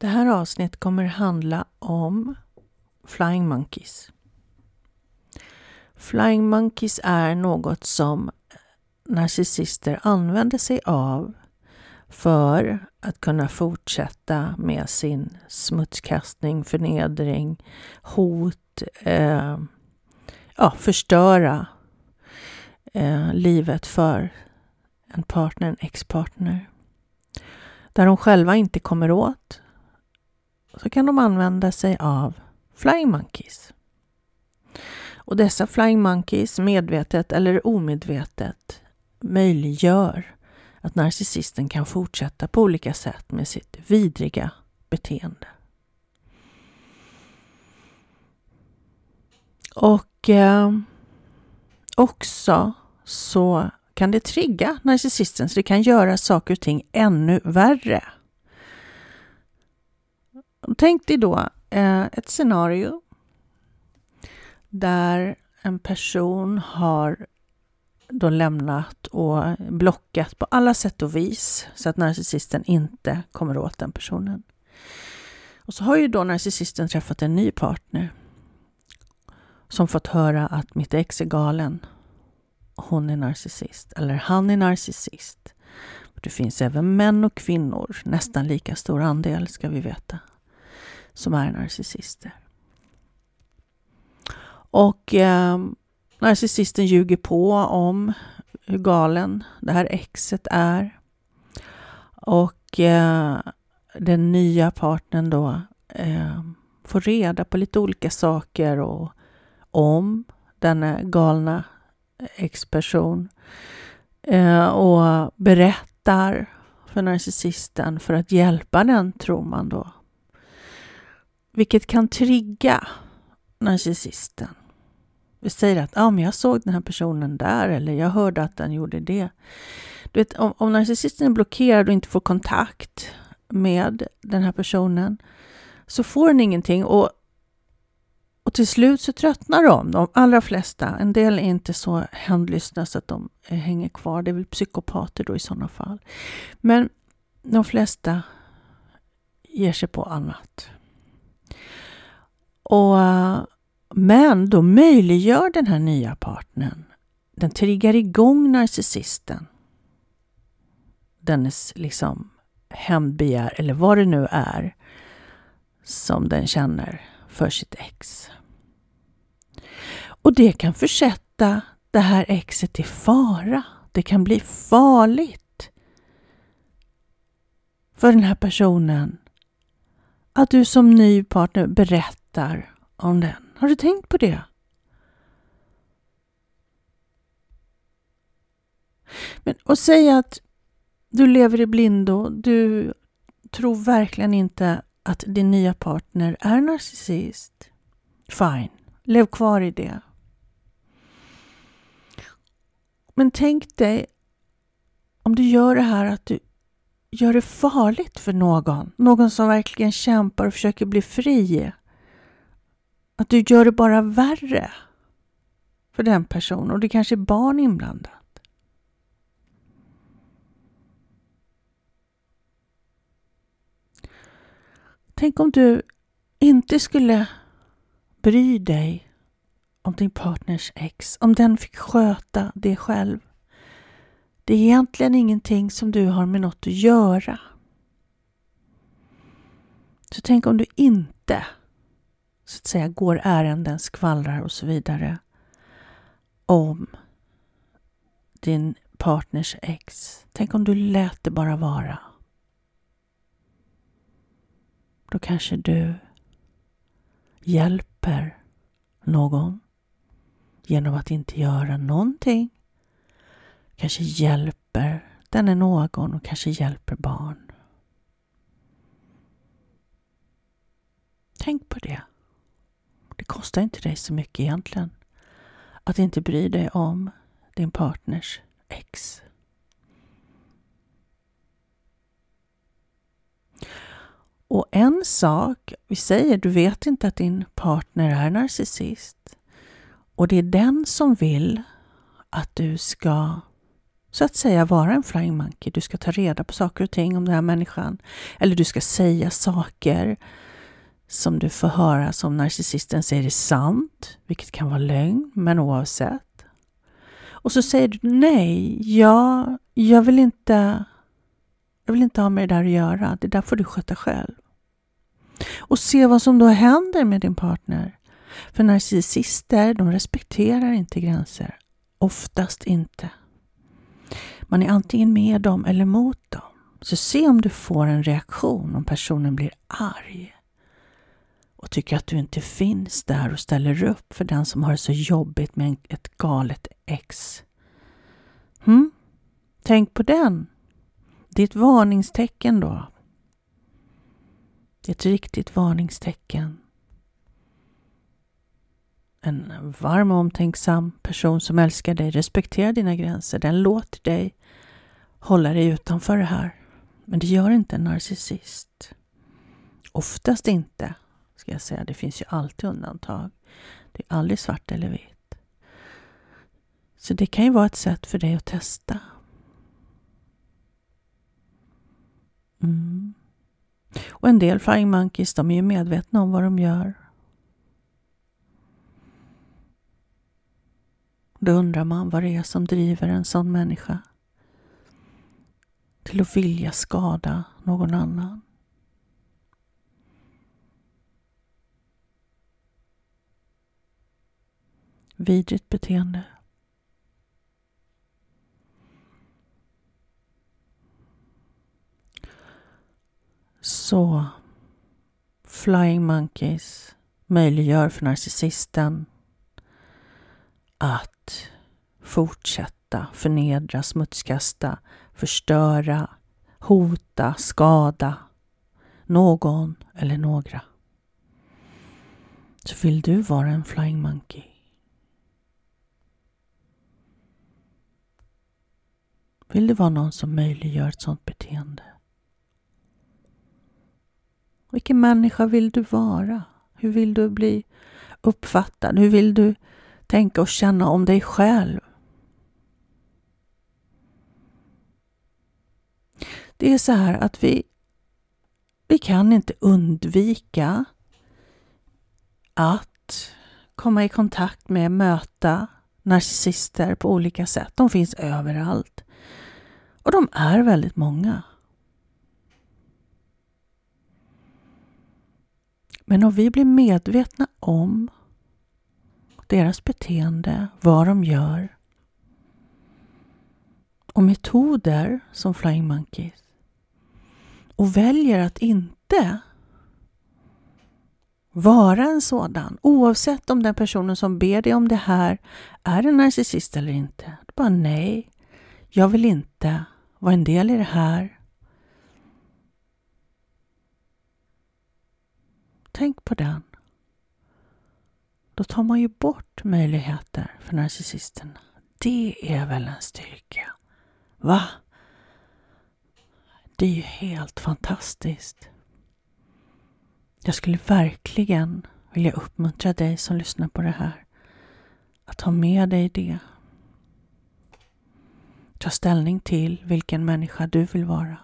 Det här avsnittet kommer handla om Flying Monkeys. Flying Monkeys är något som narcissister använder sig av för att kunna fortsätta med sin smutskastning, förnedring, hot, eh, ja, förstöra eh, livet för en partner, en ex-partner. Där de själva inte kommer åt så kan de använda sig av Flying Monkeys. Och dessa Flying Monkeys, medvetet eller omedvetet, möjliggör att narcissisten kan fortsätta på olika sätt med sitt vidriga beteende. Och eh, också så kan det trigga narcissisten så det kan göra saker och ting ännu värre. Tänk dig då eh, ett scenario där en person har då lämnat och blockat på alla sätt och vis så att narcissisten inte kommer åt den personen. Och så har ju då narcissisten träffat en ny partner som fått höra att mitt ex är galen. Hon är narcissist, eller han är narcissist. Det finns även män och kvinnor, nästan lika stor andel ska vi veta, som är narcissister. Och eh, narcissisten ljuger på om hur galen det här exet är. Och eh, den nya partnern då eh, får reda på lite olika saker och om denna galna ex-person eh, och berättar för narcissisten för att hjälpa den, tror man då. Vilket kan trigga narcissisten. Vi säger att ah, men jag såg den här personen där eller jag hörde att den gjorde det. Du vet, om, om narcissisten är blockerad och inte får kontakt med den här personen så får den ingenting och, och till slut så tröttnar de, de allra flesta. En del är inte så hämndlystna så att de eh, hänger kvar. Det är väl psykopater då i sådana fall. Men de flesta ger sig på annat. Och, men då möjliggör den här nya partnern, den triggar igång narcissisten. Dennes liksom hämndbegär, eller vad det nu är, som den känner för sitt ex. Och det kan försätta det här exet i fara. Det kan bli farligt för den här personen att du som ny partner berättar om den. Har du tänkt på det? Men, och säg att du lever i blindo. Du tror verkligen inte att din nya partner är narcissist. Fine, lev kvar i det. Men tänk dig om du gör det här att du gör det farligt för någon. Någon som verkligen kämpar och försöker bli fri. Att du gör det bara värre för den personen och det kanske är barn inblandat. Tänk om du inte skulle bry dig om din partners ex, om den fick sköta det själv. Det är egentligen ingenting som du har med något att göra. Så tänk om du inte så att säga går ärenden, skvallrar och så vidare om din partners ex. Tänk om du lät det bara vara. Då kanske du hjälper någon genom att inte göra någonting. Kanske hjälper denne någon och kanske hjälper barn. Tänk på det. Det kostar inte dig så mycket egentligen att inte bry dig om din partners ex. Och en sak, vi säger du vet inte att din partner är narcissist och det är den som vill att du ska så att säga vara en flying monkey. Du ska ta reda på saker och ting om den här människan. Eller du ska säga saker som du får höra som narcissisten säger är sant, vilket kan vara lögn, men oavsett. Och så säger du nej, ja, jag vill inte jag vill inte ha med det där att göra. Det där får du sköta själv. Och se vad som då händer med din partner. För narcissister, de respekterar inte gränser. Oftast inte. Man är antingen med dem eller mot dem. Så se om du får en reaktion om personen blir arg och tycker att du inte finns där och ställer upp för den som har det så jobbigt med ett galet ex. Hmm? Tänk på den. Det är ett varningstecken då. Det är ett riktigt varningstecken. En varm och omtänksam person som älskar dig, respekterar dina gränser, den låter dig hålla dig utanför det här. Men det gör inte en narcissist. Oftast inte, ska jag säga. Det finns ju alltid undantag. Det är aldrig svart eller vitt. Så det kan ju vara ett sätt för dig att testa. Mm. Och en del flying monkeys, de är ju medvetna om vad de gör. Då undrar man vad det är som driver en sån människa till att vilja skada någon annan. Vidrigt beteende. Så Flying Monkeys möjliggör för narcissisten att fortsätta förnedra, smutskasta, förstöra, hota, skada någon eller några. Så vill du vara en Flying Monkey Vill du vara någon som möjliggör ett sådant beteende? Vilken människa vill du vara? Hur vill du bli uppfattad? Hur vill du tänka och känna om dig själv? Det är så här att vi, vi kan inte undvika att komma i kontakt med, möta narcissister på olika sätt. De finns överallt. Och de är väldigt många. Men om vi blir medvetna om deras beteende, vad de gör och metoder som Flying Monkeys och väljer att inte vara en sådan, oavsett om den personen som ber dig om det här är en narcissist eller inte. Bara nej, jag vill inte vara en del i det här. Tänk på den. Då tar man ju bort möjligheter för narcissisterna. Det är väl en styrka? Va? Det är ju helt fantastiskt. Jag skulle verkligen vilja uppmuntra dig som lyssnar på det här att ta med dig det. Ta ställning till vilken människa du vill vara.